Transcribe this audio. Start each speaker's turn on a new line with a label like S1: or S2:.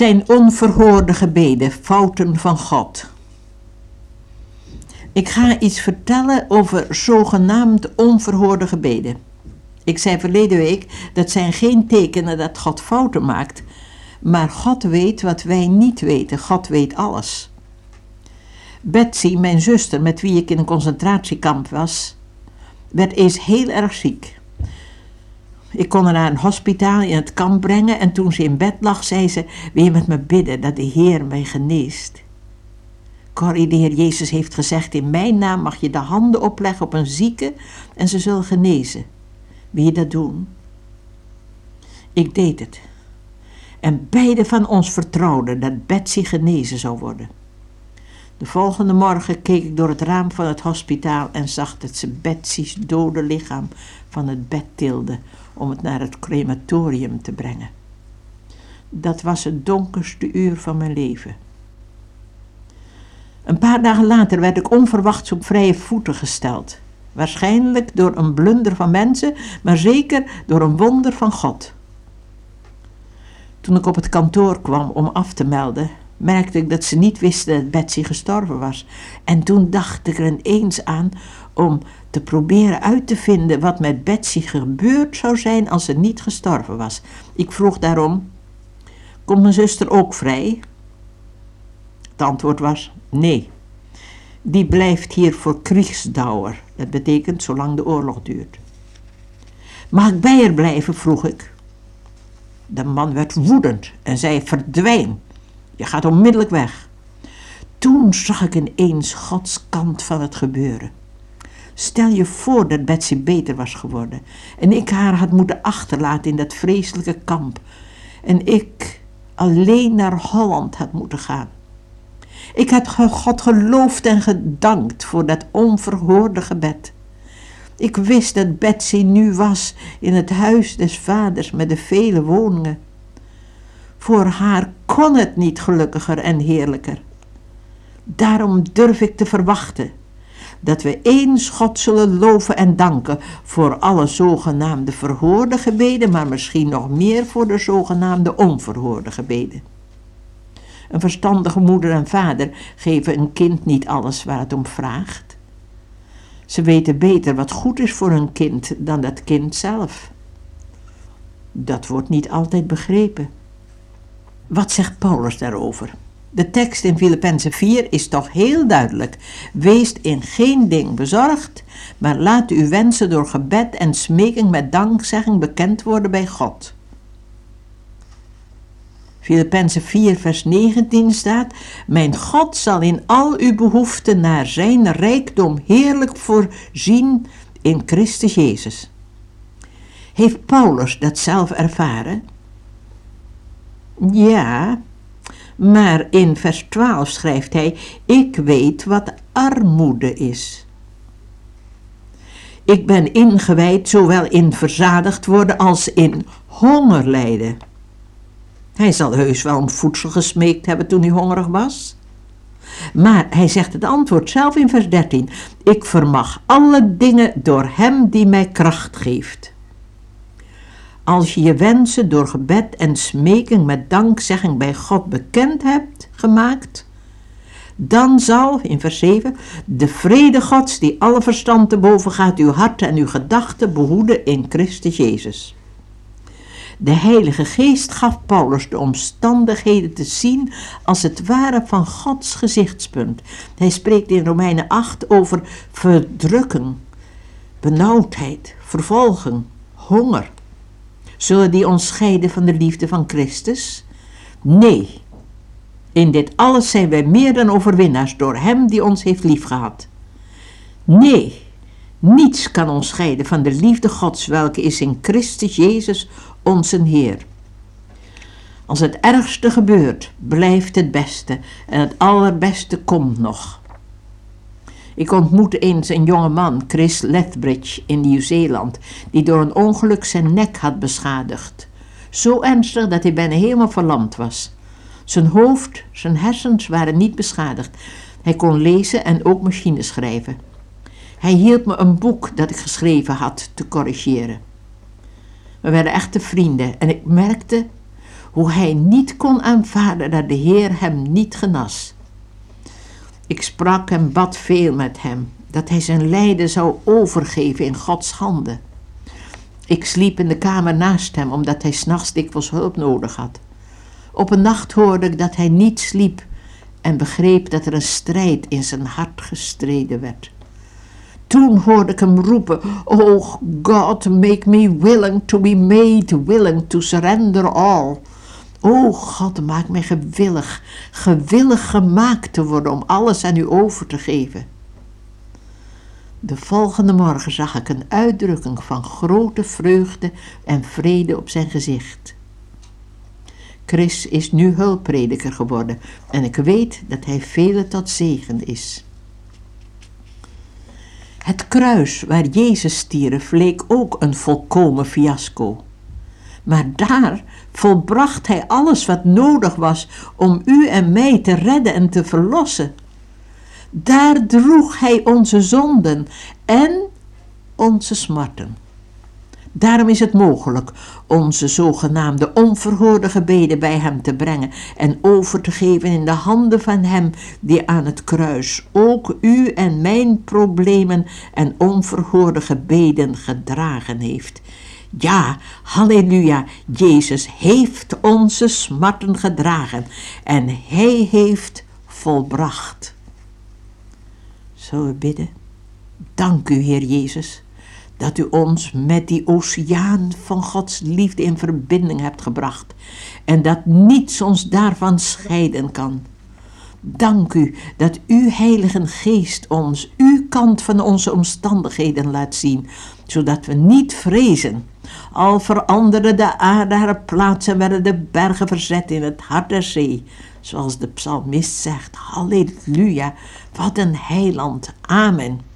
S1: zijn onverhoorde gebeden, fouten van God. Ik ga iets vertellen over zogenaamd onverhoorde gebeden. Ik zei verleden week, dat zijn geen tekenen dat God fouten maakt, maar God weet wat wij niet weten. God weet alles. Betsy, mijn zuster, met wie ik in een concentratiekamp was, werd eens heel erg ziek. Ik kon haar naar een hospitaal in het kamp brengen en toen ze in bed lag, zei ze: Wil je met me bidden dat de Heer mij geneest? Corrie, de Heer Jezus heeft gezegd: In mijn naam mag je de handen opleggen op een zieke en ze zullen genezen. Wil je dat doen? Ik deed het. En beide van ons vertrouwden dat Betsy genezen zou worden. De volgende morgen keek ik door het raam van het hospitaal en zag dat ze Betsy's dode lichaam van het bed tilde om het naar het crematorium te brengen. Dat was het donkerste uur van mijn leven. Een paar dagen later werd ik onverwachts op vrije voeten gesteld. Waarschijnlijk door een blunder van mensen, maar zeker door een wonder van God. Toen ik op het kantoor kwam om af te melden, merkte ik dat ze niet wisten dat Betsy gestorven was. En toen dacht ik er ineens aan om te proberen uit te vinden wat met Betsy gebeurd zou zijn als ze niet gestorven was. Ik vroeg daarom: Komt mijn zuster ook vrij? Het antwoord was: Nee. Die blijft hier voor kriegsdauer. Dat betekent zolang de oorlog duurt. Mag ik bij haar blijven? vroeg ik. De man werd woedend en zei: Verdwijn. Je gaat onmiddellijk weg. Toen zag ik ineens Gods kant van het gebeuren. Stel je voor dat Betsy beter was geworden en ik haar had moeten achterlaten in dat vreselijke kamp en ik alleen naar Holland had moeten gaan. Ik had God geloofd en gedankt voor dat onverhoorde gebed. Ik wist dat Betsy nu was in het huis des vaders met de vele woningen. Voor haar kon het niet gelukkiger en heerlijker. Daarom durf ik te verwachten dat we eens God zullen loven en danken voor alle zogenaamde verhoorde gebeden, maar misschien nog meer voor de zogenaamde onverhoorde gebeden. Een verstandige moeder en vader geven een kind niet alles waar het om vraagt. Ze weten beter wat goed is voor hun kind dan dat kind zelf. Dat wordt niet altijd begrepen. Wat zegt Paulus daarover? De tekst in Filippenzen 4 is toch heel duidelijk. Wees in geen ding bezorgd, maar laat uw wensen door gebed en smeking met dankzegging bekend worden bij God. Filippenzen 4 vers 19 staat, Mijn God zal in al uw behoeften naar zijn rijkdom heerlijk voorzien in Christus Jezus. Heeft Paulus dat zelf ervaren? Ja, maar in vers 12 schrijft hij: Ik weet wat armoede is. Ik ben ingewijd zowel in verzadigd worden als in honger lijden. Hij zal heus wel om voedsel gesmeekt hebben toen hij hongerig was. Maar hij zegt het antwoord zelf in vers 13: Ik vermag alle dingen door hem die mij kracht geeft. Als je je wensen door gebed en smeking met dankzegging bij God bekend hebt gemaakt, dan zal, in vers 7, de vrede Gods die alle verstand te boven gaat, uw hart en uw gedachten behoeden in Christus Jezus. De Heilige Geest gaf Paulus de omstandigheden te zien als het ware van Gods gezichtspunt. Hij spreekt in Romeinen 8 over verdrukking, benauwdheid, vervolging, honger. Zullen die ons scheiden van de liefde van Christus? Nee. In dit alles zijn wij meer dan overwinnaars door Hem die ons heeft liefgehad. Nee, niets kan ons scheiden van de liefde Gods, welke is in Christus Jezus, onze Heer. Als het ergste gebeurt, blijft het beste en het allerbeste komt nog. Ik ontmoette eens een jonge man, Chris Lethbridge, in Nieuw-Zeeland, die door een ongeluk zijn nek had beschadigd. Zo ernstig dat hij bijna helemaal verlamd was. Zijn hoofd, zijn hersens waren niet beschadigd. Hij kon lezen en ook machine schrijven. Hij hielp me een boek dat ik geschreven had te corrigeren. We werden echte vrienden en ik merkte hoe hij niet kon aanvaarden dat de Heer hem niet genas. Ik sprak en bad veel met hem, dat hij zijn lijden zou overgeven in Gods handen. Ik sliep in de kamer naast hem, omdat hij s'nachts dikwijls hulp nodig had. Op een nacht hoorde ik dat hij niet sliep en begreep dat er een strijd in zijn hart gestreden werd. Toen hoorde ik hem roepen, Oh God, make me willing to be made willing to surrender all. O God, maak mij gewillig, gewillig gemaakt te worden om alles aan u over te geven. De volgende morgen zag ik een uitdrukking van grote vreugde en vrede op zijn gezicht. Chris is nu hulpprediker geworden en ik weet dat hij velen tot zegen is. Het kruis waar Jezus stierf leek ook een volkomen fiasco. Maar daar volbracht hij alles wat nodig was om u en mij te redden en te verlossen. Daar droeg hij onze zonden en onze smarten. Daarom is het mogelijk onze zogenaamde onverhoorde gebeden bij Hem te brengen en over te geven in de handen van Hem die aan het kruis ook u en mijn problemen en onverhoorde gebeden gedragen heeft. Ja, halleluja, Jezus heeft onze smarten gedragen en Hij heeft volbracht. Zullen we bidden? Dank u, Heer Jezus dat u ons met die oceaan van Gods liefde in verbinding hebt gebracht en dat niets ons daarvan scheiden kan. Dank u dat uw Heilige Geest ons uw kant van onze omstandigheden laat zien, zodat we niet vrezen. Al veranderde de aarde haar plaats en werden de bergen verzet in het hart zee, zoals de psalmist zegt. Halleluja, wat een heiland. Amen.